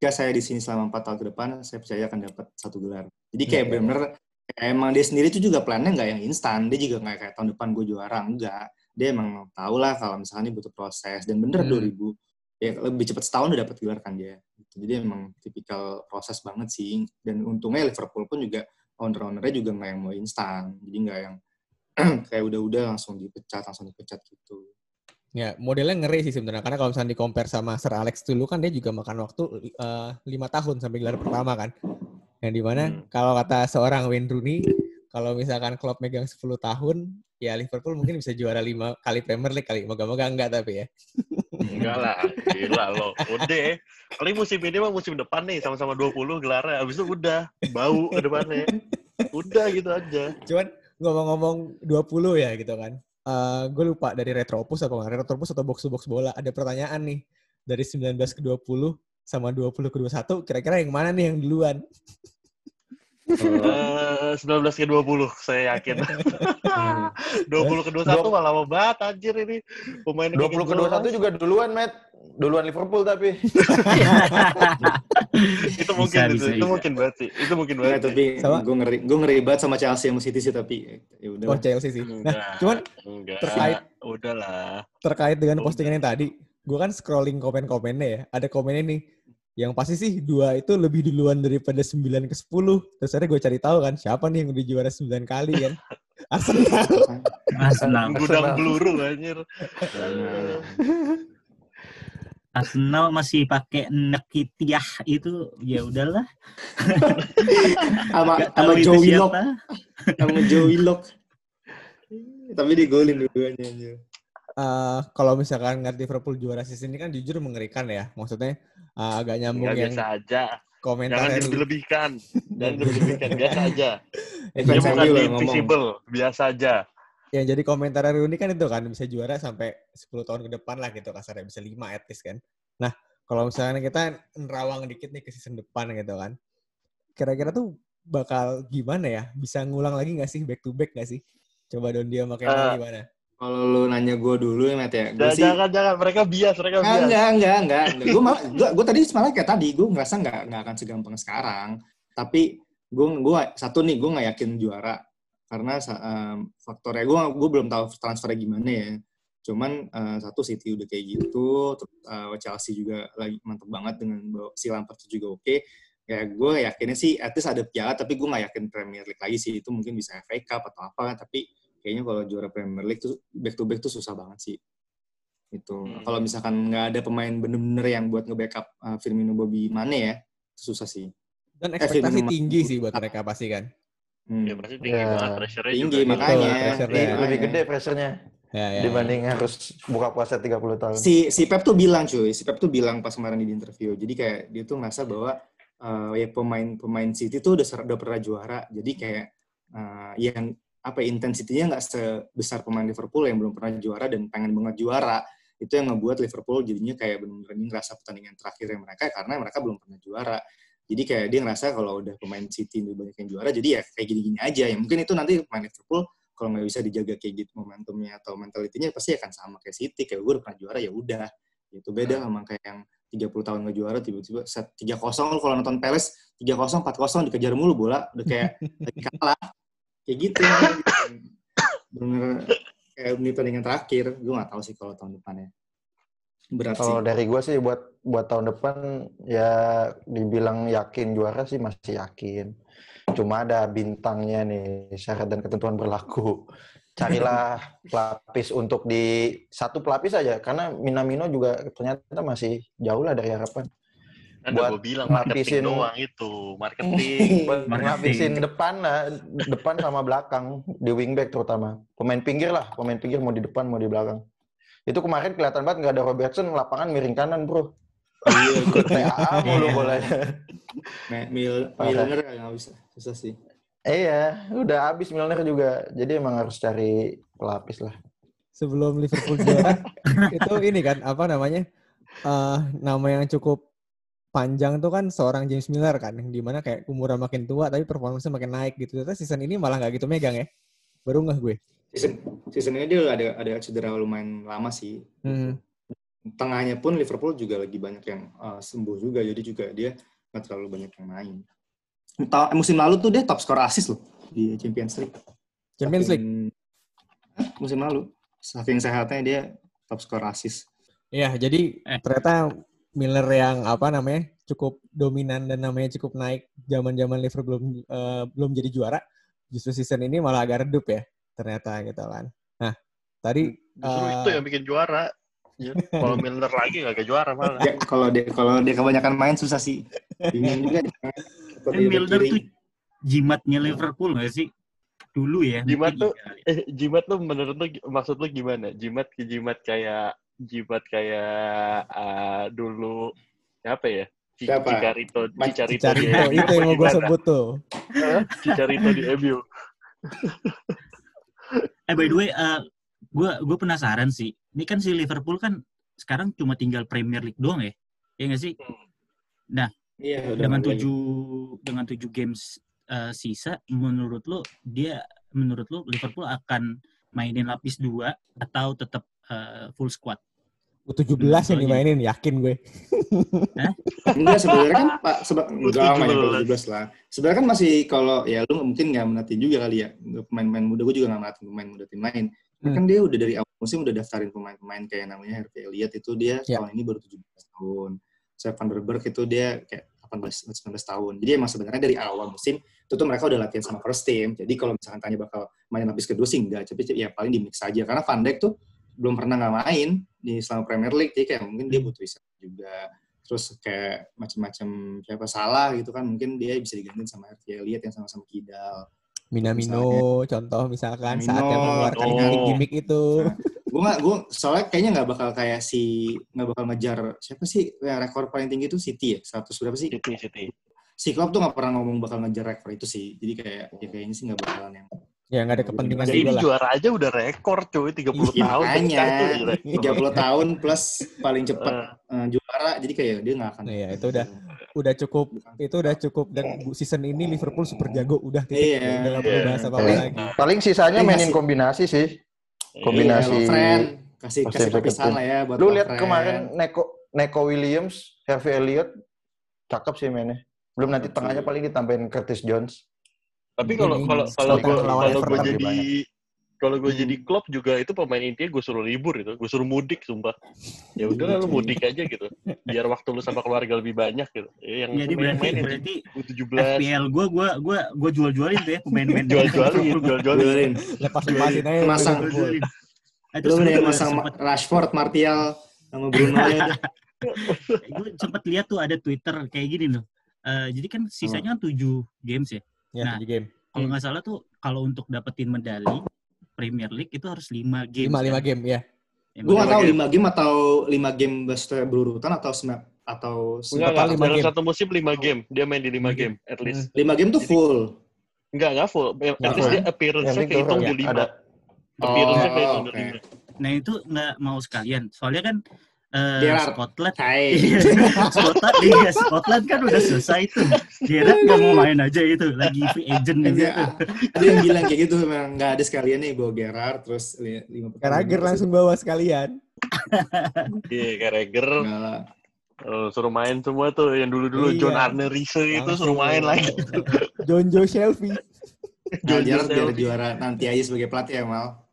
jika saya di sini selama 4 tahun ke depan, saya percaya akan dapat satu gelar. Jadi kayak yeah, iya. benar yeah. emang dia sendiri tuh juga plannya nggak yang instan. Dia juga nggak kayak tahun depan gue juara, enggak. Dia emang tahu lah kalau misalnya butuh proses. Dan bener hmm. 2000 ya lebih cepat setahun udah dapat gelar kan dia. Jadi emang tipikal proses banget sih. Dan untungnya Liverpool pun juga owner-ownernya juga nggak yang mau instan. Jadi nggak yang kayak udah-udah langsung dipecat, langsung dipecat gitu. Ya, modelnya ngeri sih sebenarnya. Karena kalau misalnya di compare sama Sir Alex dulu kan dia juga makan waktu eh, lima uh, tahun sampai gelar pertama kan. Yang di mana hmm. kalau kata seorang Wayne Rooney, kalau misalkan Klopp megang 10 tahun, ya Liverpool mungkin bisa juara lima kali Premier League kali. Moga-moga enggak tapi ya. Enggak lah, gila lo. Udah, paling musim ini mah musim depan nih sama-sama 20 gelarnya. Abis itu udah bau ke depannya. Udah gitu aja. Cuman ngomong-ngomong 20 ya gitu kan. Uh, eh, gue lupa dari Retropus apa nggak? Retropus atau box to box bola. Ada pertanyaan nih. Dari 19 ke 20 sama 20 ke 21, kira-kira yang mana nih yang duluan? Uh, 19 ke 20 saya yakin. 20 ke 21 malah lama banget anjir ini. Pemain 20 ke 21 juga duluan, Matt. Duluan Liverpool tapi. itu mungkin bisa, itu, bisa, itu mungkin banget sih. Itu mungkin banget. Nah, tapi gue ngeri gue ngeri banget sama Chelsea sama City sih tapi ya udah. Oh, Chelsea sih. Nah, enggak, cuman enggak. terkait udahlah. Terkait dengan postingan yang tadi, gue kan scrolling komen-komennya ya. Ada komennya nih yang pasti sih dua itu lebih duluan daripada sembilan ke sepuluh. Terus akhirnya gue cari tahu kan siapa nih yang udah juara sembilan kali kan. Arsenal. Arsenal. Gudang peluru anjir. Arsenal masih pakai Nekitiah itu ya udahlah. sama sama tahu itu Joe Willock, sama Joe Willock. Tapi digolin dua-duanya anjir. Eh, kalau misalkan ngeliat Liverpool juara season ini kan jujur mengerikan ya. Maksudnya eh, agak nyambung Enggak yang biasa aja. komentar Jangan dilebihkan. Jangan dilebihkan. Biasa aja. Fans bukan invisible. Biasa aja. yang jadi komentar Rooney kan itu kan bisa juara sampai 10 tahun ke depan lah gitu kasarnya bisa 5 at least kan. Nah, kalau misalnya kita nerawang dikit nih ke season depan gitu kan. Kira-kira tuh bakal gimana ya? Bisa ngulang lagi nggak sih back to back nggak sih? Coba Don dia makin Eh, gimana? Kalau lu nanya gue dulu ya, Matt ya. Gue Jangan, sih jangan, jangan. Mereka bias, mereka bias. enggak, enggak, enggak. enggak. Gue malah, gue, gue tadi malah kayak tadi, gue ngerasa enggak, enggak akan segampang sekarang. Tapi gue, gue satu nih, gue nggak yakin juara karena um, faktornya gue, gue belum tahu transfernya gimana ya. Cuman uh, satu City udah kayak gitu, terus uh, Chelsea juga lagi mantep banget dengan si Lampard juga oke. Ya gue yakinnya sih, at least ada piala, tapi gue nggak yakin Premier League lagi sih. Itu mungkin bisa FA Cup atau apa, tapi kayaknya kalau juara Premier League tuh back to back tuh susah banget sih itu Hmm. kalau misalkan nggak ada pemain bener-bener yang buat nge-backup uh, Firmino Bobby Mane ya susah sih Dan eh, ekspektasi Firmino- tinggi sih buat mereka pasti kan. Hmm. Ya pasti tinggi Ya. banget. Pressure-nya tinggi juga. makanya Betul, pressure-nya. Iya, Lebih gede pressure-nya Ya, ya. dibanding harus buka puasa 30 tahun. si si Pep tuh bilang cuy si Pep tuh bilang pas kemarin di interview jadi kayak dia tuh ngerasa bahwa uh, ya pemain pemain City tuh udah udah pernah juara jadi kayak uh, yang apa ya, intensitinya nggak sebesar pemain Liverpool yang belum pernah juara dan pengen banget juara. Itu yang ngebuat Liverpool jadinya kayak benar-benar ini ngerasa pertandingan terakhirnya mereka karena mereka belum pernah juara. Jadi kayak dia ngerasa kalau udah pemain City udah banyak yang juara jadi ya kayak gini-gini aja. Ya mungkin itu nanti pemain Liverpool kalau nggak bisa dijaga kayak gitu momentumnya atau mentalitinya pasti akan sama kayak City. Kayak gue udah pernah juara ya udah. Itu beda sama kayak yang 30 tahun nggak juara tiba-tiba set 3-0 lu kalau nonton Palace 3-0 4-0 dikejar mulu bola udah kayak lagi kalah kayak gitu bener kayak ini pertandingan terakhir gue nggak tahu sih kalau tahun depannya berat sih Kalau dari gue sih buat buat tahun depan ya dibilang yakin juara sih masih yakin. Cuma ada bintangnya nih syarat dan ketentuan berlaku. Carilah pelapis untuk di satu pelapis aja karena Minamino juga ternyata masih jauh lah dari harapan. Kan buat gue bilang marketing ngelapisin- doang itu. Marketing. Buat Marketing. depan lah, depan sama belakang di wingback terutama. Pemain pinggir lah, pemain pinggir mau di depan mau di belakang. Itu kemarin kelihatan banget nggak ada Robertson, lapangan miring kanan bro. iya PA mulu bolanya. Mil Milner nggak bisa susah sih Iya, udah habis Milner juga. Jadi emang harus cari pelapis lah. Sebelum Liverpool juara itu ini kan apa namanya? eh nama yang cukup panjang tuh kan seorang James Miller kan yang di mana kayak umurnya makin tua tapi performanya makin naik gitu. Ternyata season ini malah nggak gitu megang ya. Baru nggak gue. season season ini dia ada ada cedera lumayan lama sih Hmm. tengahnya pun Liverpool juga lagi banyak yang uh, sembuh juga jadi juga dia nggak terlalu banyak yang main Ta- musim lalu tuh dia top skor assist loh di Champions League Champions League. Saking- musim lalu saking sehatnya dia top skor assist Iya, jadi Eh. ternyata Miller yang apa namanya cukup dominan dan namanya cukup naik zaman-zaman Liverpool belum eh, belum jadi juara. Justru season ini malah agak redup ya ternyata gitu kan. Nah, tadi Justru eh, itu yang bikin juara. Ya, Kalau Milner lagi gak kayak juara malah. Ya, kalau dia kalau dia kebanyakan main susah sih bingung juga Eh, kiri. tuh jimatnya Liverpool nggak sih? Dulu ya. Jimat tuh-. Eh, jimat lu menurut lu maksud lu gimana? Jimat ke jimat kayak jimat kayak ah, dulu apa ya? Siapa? Cicarito, Cicarito, Cicarito di itu yang mau gue sebut tuh. Cicarito di MU. Eh by the way, eh, gue gue penasaran sih. Ini kan si Liverpool kan sekarang cuma tinggal Premier League doang ya, ya nggak sih? iya udah Dengan nggak lagi. tujuh dengan tujuh games eh, sisa, menurut lo dia menurut lo Liverpool akan mainin lapis dua atau tetap eh, full squad? U17 yang dimainin, yakin gue. Enggak sebenarnya kan Pak seba, enggak nggak nyampe 17. 17 lah. Sebenarnya kan masih kalau ya lu mungkin nggak menatin juga kali ya. Pemain-pemain muda gue juga nggak menatin pemain muda tim lain. Hmm. Kan dia udah dari awal musim udah daftarin pemain-pemain kayak namanya Harvey Elliott itu dia Ya. tahun ini baru 17 tahun. Saya Van der Berg itu dia kayak 18 19 tahun. Jadi emang sebenarnya dari awal musim itu tuh mereka udah latihan sama first team. Jadi kalau misalkan tanya bakal main lapis kedua sih enggak, tapi ya paling di mix aja karena Van Dijk tuh belum pernah nggak main di selama Premier League, jadi kayak mungkin dia butuh istirahat juga. Terus kayak macam-macam siapa salah gitu kan, mungkin dia bisa digantiin sama Harvey Elliott yang sama-sama kidal. Minamino contoh misalkan saat yang Minamino, mengeluarkan oh. gimmick-gimmick itu. gue nggak gue soalnya kayaknya nggak bakal kayak si nggak bakal ngejar siapa sih yang rekor paling tinggi itu City ya 100 berapa sih City City. si Klopp tuh nggak pernah ngomong bakal ngejar rekor itu sih jadi kayak ya kayaknya sih nggak bakalan yang Ya nggak ada kepentingan Jadi juga ini lah. juara aja udah rekor cuy 30 Iya, tahun. makanya pecah tuh rekor. 30 tahun plus paling cepat eh, juara jadi kayak dia nggak akan Iya, itu udah udah cukup itu udah cukup dan season ini Liverpool super jago udah titik Iya. udah nggak perlu Iya. bahas apa apa Iya. lagi Paling sisanya Iya, mainin kombinasi sih. iya. Kombinasi. Iya, kasih kasih perpisahan lah ya buat Lu lihat kemarin Neko Neko Williams, Harvey Elliott, cakep sih mainnya. Belum nanti tengahnya paling ditambahin Curtis Jones. Tapi kalau kalau kalau gue kalau gue jadi kalau gue Hmm. jadi klub juga itu pemain intinya gue suruh libur itu, gue suruh mudik sumpah. Ya udah lu Cuy. mudik aja gitu. Biar waktu lu sama keluarga lebih banyak gitu. Ya, yang Jadi berarti itu berarti U17 FPL gue gue gue gue jual-jualin tuh ya pemain-pemain jual-jualin, jual-jualin. Jualin. lepas-lepasin aja Masang. Jual-jualin. Nah, Lu gue masang sempet, Rashford, Martial, sama Bruno ya. udah. gue sempet lihat tuh ada Twitter kayak gini loh. Eh, jadi kan sisanya kan 7 games ya. Ya Nah, game Kalau nggak salah tuh kalau untuk dapetin medali Premier League itu harus 5 games. lima lima kan? game ya Ya, Gue nggak tahu game. 5 game atau 5 game maksudnya berurutan atau snap atau Enggak, enggak. lima Dalam game. satu musim 5 game. Dia main di 5 Lima game, at least. 5 game tuh full. Enggak, enggak full. At least dia appearance-nya kehitung penting di tuh 5. ada Appearance-nya Oh, kehitung di oke. 5. Nah itu nggak mau sekalian. Soalnya kan eh, Gerrard. Scotland Hai. Iya, Scotland, Liga Scotland kan udah selesai tuh. Gerard nggak mau main aja itu, lagi free agent juga Ada, yang bilang kayak gitu memang nggak ada sekalian nih bawa Gerard terus li- lima Carragher langsung bawa sekalian Iya. Enggak lah. Oh, suruh main semua tuh yang dulu-dulu Iya. John Arne Riese itu suruh main lagi. John Joe Shelby Nah, John Gerard biar juara nanti aja sebagai pelatih ya Mal.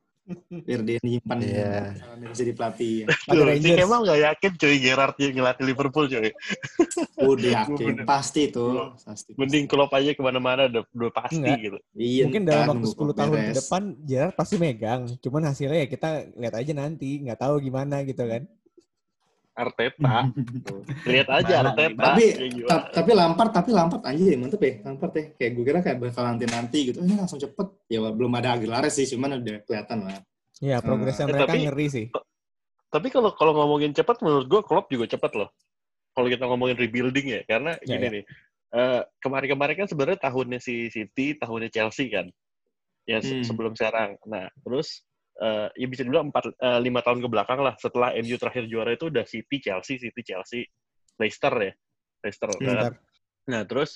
Biar dia nyimpan Iya. uh, jadi pelatih. Ada Tuh, si Rangers. Kemal nggak yakin cuy Gerard yang ngelatih Liverpool cuy. Udah yakin Bener. pasti tuh. Pasti. Mending Klopp aja ke mana-mana udah, udah pasti Enggak. gitu. Iya, mungkin dalam waktu nunggu 10 tahun ke depan Gerard pasti megang cuman hasilnya ya kita lihat aja nanti nggak tahu gimana gitu kan Arteta. Lihat aja Bala, Arteta. Tapi ta- tapi Lampard tapi Lampard aja ya mantep ya Lampard ya kayak gue kira kayak bakal nanti nanti gitu ini langsung cepet ya belum ada Aguilar sih cuman udah kelihatan lah ya Hmm. progresnya Eh, mereka tapi- ngeri sih Tapi kalau kalau ngomongin cepat menurut gua Klopp juga cepat loh. Kalau kita ngomongin rebuilding ya, karena Ya, gini ya. nih. eh, kemarin-kemarin kan sebenarnya tahunnya si City, tahunnya Chelsea kan. Ya Hmm. sebelum sekarang. Nah, terus eh, ya bisa dibilang empat eh, lima tahun ke belakang lah setelah MU terakhir juara itu udah City, Chelsea, City, Chelsea, Leicester ya. Leicester. Hmm. Nah, Bentar. Nah, terus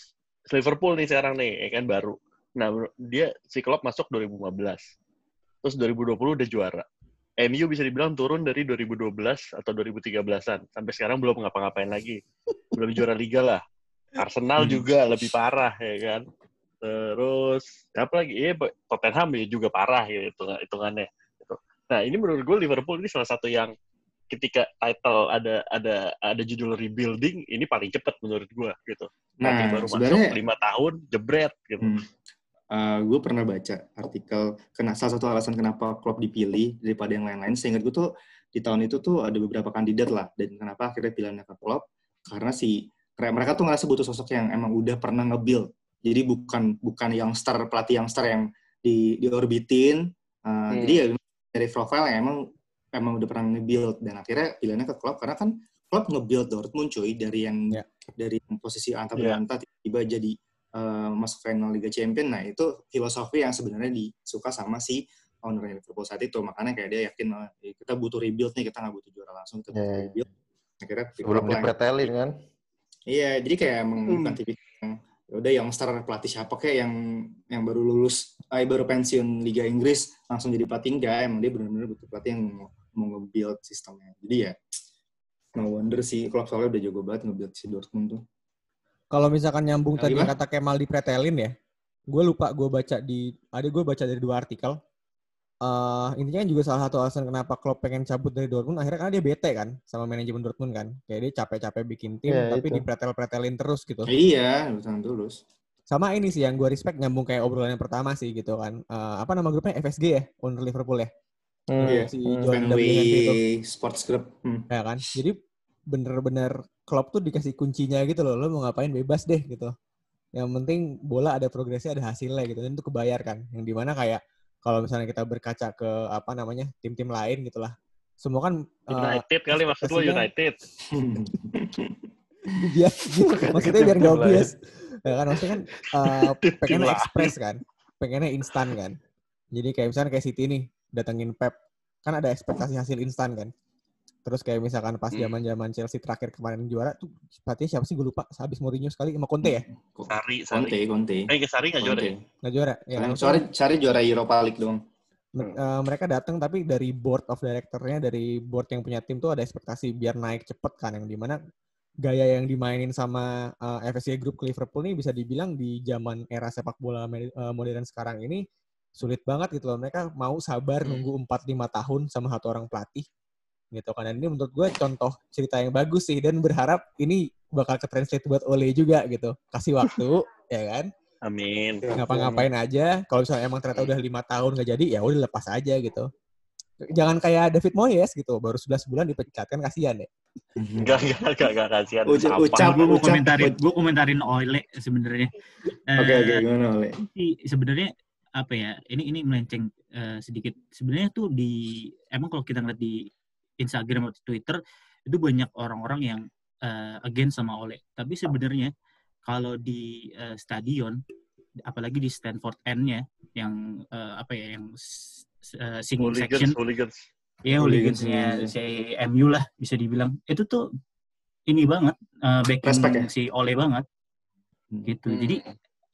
Liverpool nih sekarang nih, ya kan baru. Nah, dia si Klopp masuk 2015. Terus 2020 udah juara. MU bisa dibilang turun dari 2012 atau 2013-an. Sampai sekarang belum ngapa-ngapain lagi. Belum juara liga lah. Arsenal Hmm. juga lebih parah ya kan. Terus apa lagi? Iya, Tottenham ya juga parah ya hitung- hitungannya. Nah, ini menurut gue Liverpool ini salah satu yang ketika title ada ada ada judul rebuilding ini paling cepat menurut gue gitu. Nanti nah baru masuk sebenarnya lima tahun jebret gitu. hmm, gue pernah baca artikel kena salah satu alasan kenapa Klopp dipilih daripada yang lain-lain seingat gue tuh di tahun itu tuh ada beberapa kandidat lah dan kenapa akhirnya pilihannya ke Klopp karena si mereka tuh ngerasa butuh sosok yang emang udah pernah nge-build jadi bukan bukan yang star pelatih yang star yang di diorbitin uh, Hmm. jadi ya dari profile yang emang emang udah pernah nge-build dan akhirnya pilihannya ke Klopp karena kan Klopp nge-build Dortmund cuy dari yang Ya. dari yang posisi anta Ya. beranta tiba-tiba jadi uh, masuk final Liga Champion nah itu filosofi yang sebenarnya disuka sama si owner Liverpool saat itu makanya kayak dia yakin oh, eh, kita butuh rebuild nih kita nggak butuh juara langsung kita butuh Ya, ya. rebuild akhirnya Sebelum dipretelin kan. Iya, jadi kayak emang Hmm. bukan tipikal yang ya udah yang star pelatih siapa kayak yang yang baru lulus, eh, baru pensiun Liga Inggris langsung jadi pelatih enggak, emang dia benar-benar butuh pelatih yang mau, mau nge-build sistemnya. Jadi ya no wonder sih Klopp soalnya udah jago banget nge-build si Dortmund tuh. Kalau misalkan nyambung Nah, tadi gimana? kata Kemal di pretelin ya, gue lupa gue baca di ada gue baca dari dua artikel. Eh intinya kan juga salah satu alasan kenapa Klopp pengen cabut dari Dortmund akhirnya karena dia bete kan sama manajemen Dortmund kan. Kayak dia capek-capek bikin tim Iya, tapi itu. dipretel-pretelin terus gitu. Iya, sangat tulus. Sama ini sih yang gue respect nyambung kayak obrolan yang pertama sih gitu kan. Eh, apa nama grupnya FSG ya, owner Liverpool ya. Hmm, Iya, si hmm. John W. Itu. Sports Group. Hmm. Ya kan. Jadi bener-bener Klopp tuh dikasih kuncinya gitu loh. Lo mau ngapain bebas deh gitu. Yang penting bola ada progresnya, ada hasilnya gitu. Dan itu kebayar kan. Yang di mana kayak kalau misalnya kita berkaca ke apa namanya tim-tim lain gitulah. Semua kan eh, United kali maksud lo United. biar maksudnya biar lain. obvious ya kan maksudnya kan uh, pengennya ekspres kan pengennya instan kan jadi kayak misalnya kayak City nih datengin Pep kan ada ekspektasi hasil instan kan terus kayak misalkan pas Hmm. zaman zaman Chelsea terakhir kemarin juara tuh pelatihnya siapa sih gue lupa habis Mourinho sekali sama Conte ya Sari, Conte, Sari. Conte. Eh, ke Sari nggak juara ya? Nggak juara ya, maksudnya, sorry juara Europa League dong. uh, mereka datang tapi dari board of directornya dari board yang punya tim tuh ada ekspektasi biar naik cepet kan yang di mana gaya yang dimainin sama uh, FSG Group ke Liverpool nih bisa dibilang di zaman era sepak bola uh, modern sekarang ini sulit banget gitu loh mereka mau sabar Hmm. nunggu 4-5 tahun sama satu orang pelatih gitu kan dan ini menurut gue contoh cerita yang bagus sih dan berharap ini bakal ke translate buat Ole juga gitu kasih waktu ya kan Amin. ngapa-ngapain aja. Kalau misalnya emang ternyata udah lima tahun nggak jadi, ya udah lepas aja gitu. Jangan kayak David Moyes gitu, baru 11 bulan dipecat kan kasihan ya. Enggak, enggak, enggak, enggak kasihan. Ucap, ucap. gue komentarin, gue komentarin Ole sebenarnya. Eh, Oke, oke, gimana, Ole? sebenarnya apa ya ini ini melenceng eh, sedikit sebenarnya tuh di emang kalau kita ngeliat di Instagram atau Twitter itu banyak orang-orang yang eh, against sama Ole tapi sebenarnya kalau di eh, stadion apalagi di Stanford End-nya yang eh, apa ya yang eh, singing section Hooligans, hooligans. ya Hooligans-nya. hooligansnya si MU lah bisa dibilang itu tuh ini banget eh, backing Respect ya? si Ole banget gitu Hmm. jadi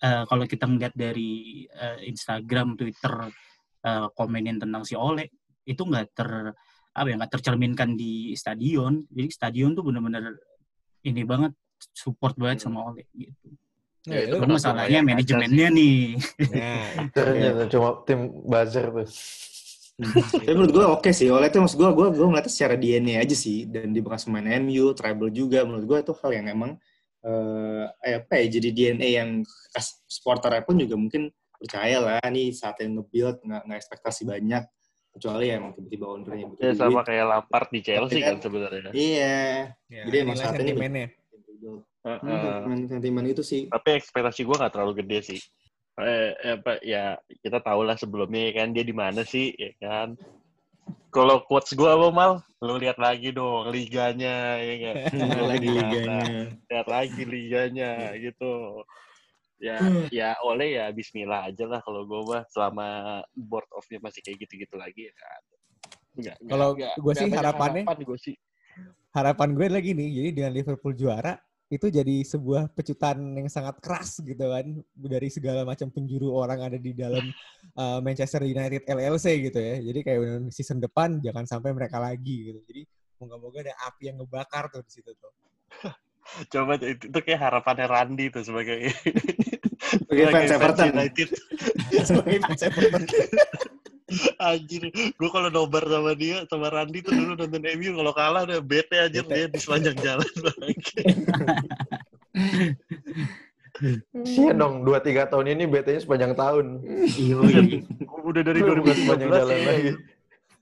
eh, kalau kita ngeliat dari eh, Instagram, Twitter eh, komenin tentang si Ole itu nggak ter apa ya nggak tercerminkan di stadion. Jadi stadion tuh bener-bener ini banget support banget Hmm. sama Ole gitu. Ya, itu masalahnya manajemennya nih. Nah, Ternyata tuh cuma tim buzzer tuh. Tapi menurut gue oke sih. Oleh itu maksud gue, gue gue ngeliatnya secara DNA aja sih. Dan di bekas main MU, treble juga. Menurut gue itu hal yang emang eh apa ya jadi DNA yang kas supporternya pun juga mungkin percaya lah nih saat yang nge-build nggak nggak ekspektasi banyak kecuali ya emang tiba-tiba ownernya butuh Ya duit. sama kayak Lampard di Chelsea Tapi kan kan- sebenarnya. iya ya, Jadi emang saat ini- sentimennya. Heeh. sentimen sentimen itu sih Tapi ekspektasi gue nggak terlalu gede sih. Eh, eh, apa ya kita tahu lah sebelumnya ya kan dia di mana sih ya kan. Kalau quotes gue apa mal, lu lihat lagi dong liganya ya kan. Lu lagi liganya lihat lagi liganya gitu ya ya oleh ya Bismillah aja lah kalau gue mah selama board of-nya masih kayak gitu-gitu lagi ya kan Kalau gua sih harapannya- harapan gua sih Harapan gue lagi nih, jadi dengan Liverpool juara itu jadi sebuah pecutan yang sangat keras gitu kan dari segala macam penjuru orang ada di dalam uh, Manchester United LLC gitu ya. Jadi kayak season depan jangan sampai mereka lagi gitu. Jadi moga-moga ada api yang ngebakar tuh di situ tuh. coba itu, itu kayak harapannya Randy tuh sebagai Sebagai fans Everton. United Sebagai fans Everton. anjir gue kalau nobar sama dia sama Randy tuh dulu nonton MU kalau kalah udah bete aja dia di sepanjang jalan Iya dong, 2-3 tahun ini BT-nya sepanjang tahun. Iya. udah dari Bukan sepanjang 2015 jalan ya. lagi.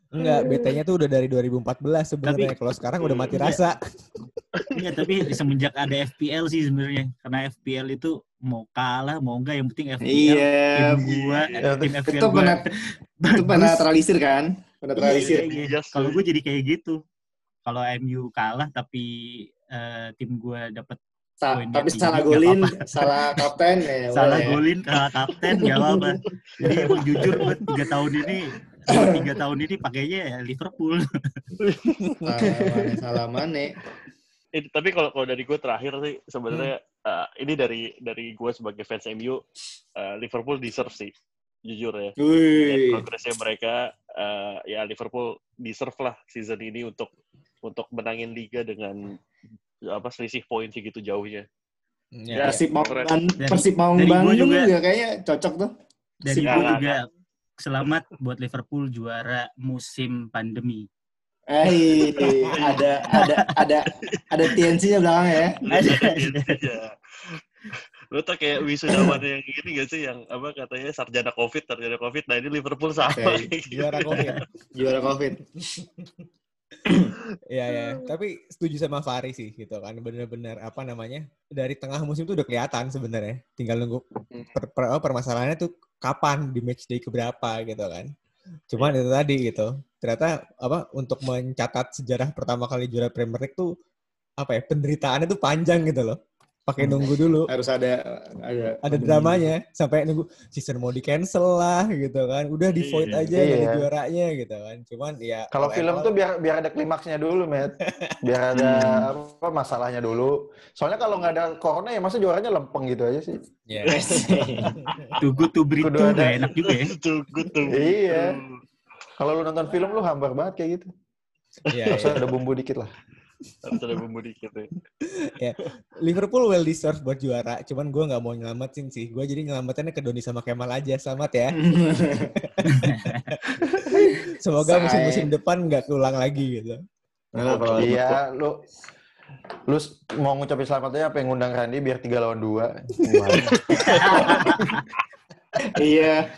Enggak, BT-nya tuh udah dari 2014 sebenarnya. Kalau sekarang udah mati rasa. Iya, tapi semenjak ada FPL sih sebenarnya. Karena FPL itu mau kalah, mau enggak yang penting FPL iya tim gua, Iya. tim FPL itu gua pernah itu teralisir kan pernah teralisir Iya, iya. Iya, Kalau gue jadi kayak gitu. Kalau MU kalah tapi eh, tim Sa- Poinnya tapi tinggi, salah golin salah kapten ya salah golin kalah kapten gak apa-apa. Jadi emang jujur gue tiga tahun ini tiga tahun ini pakainya ya Liverpool. salah mana Ini, tapi kalau kalau dari gue terakhir sih sebenarnya eh, ini dari dari gue sebagai fans MU eh, Liverpool deserve sih jujur ya. Progresnya mereka eh, ya Liverpool deserve lah season ini untuk untuk menangin liga dengan apa selisih poin segitu jauhnya. Ya, Persib mau Persib mau Bandung juga- juga kayaknya cocok tuh. Dari gue juga selamat buat Liverpool juara musim pandemi. Eh, ada ada ada ada TNC-nya belakangnya ya. Ada. Iya. Lu tau kayak wisudawan yang gini gak sih yang apa katanya sarjana covid, sarjana covid. Nah ini Liverpool sama. Oke, Juara COVID. Juara Covid. Iya ya, tapi setuju sama Fari sih gitu kan. Bener-bener apa namanya? Dari tengah musim tuh udah kelihatan sebenarnya. Tinggal nunggu per- per- permasalahannya tuh kapan di match day keberapa gitu kan. Cuman itu tadi gitu. Ternyata apa untuk mencatat sejarah pertama kali juara Premier League tuh apa ya? Penderitaannya tuh panjang gitu loh. Pakai nunggu dulu. Harus ada ada Ada dramanya sampai nunggu season mau di cancel lah gitu kan. Udah di void Iya. aja jadi Iya. juaranya gitu kan. Cuman ya Kalau film tuh biar biar ada klimaksnya dulu, Matt. Biar ada apa masalahnya dulu. Soalnya kalau nggak ada corona ya masa juaranya lempeng gitu aja sih. Iya. Tugu tuh ada. gak enak juga ya. Tuh, good tuh. Iya. Kalau lu nonton film lu hambar banget kayak gitu. Iya, Harus iya. ada bumbu dikit lah. Harus ada bumbu dikit ya. Liverpool well deserved buat juara, cuman gue nggak mau nyelamatin sih. Gue jadi nyelamatinnya ke Doni sama Kemal aja, selamat ya. Semoga musim-musim depan nggak keulang lagi gitu. Nah, kalau Iya, lu lu mau ngucapin selamatnya apa yang ngundang Randy biar tiga lawan dua. Iya.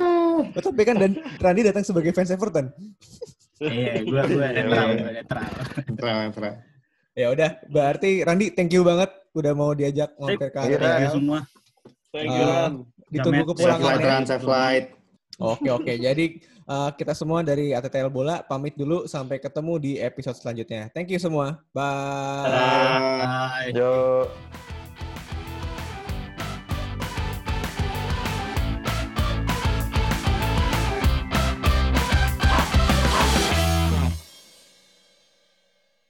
Oh, tapi kan dan Randy datang sebagai fans Everton. Iya, gua gua netral, gua netral. Netral, netral. Ya udah, berarti Randy thank you banget udah mau diajak mampir ke Iya, Thank you ATL. semua. Thank you, Uh, Ran. Ditunggu Jamet. Safe flight, kepulangannya. Safe flight. Oke oke, jadi uh, kita semua dari ATTL Bola pamit dulu sampai ketemu di episode selanjutnya. Thank you semua. Bye. Bye. Bye. Yo.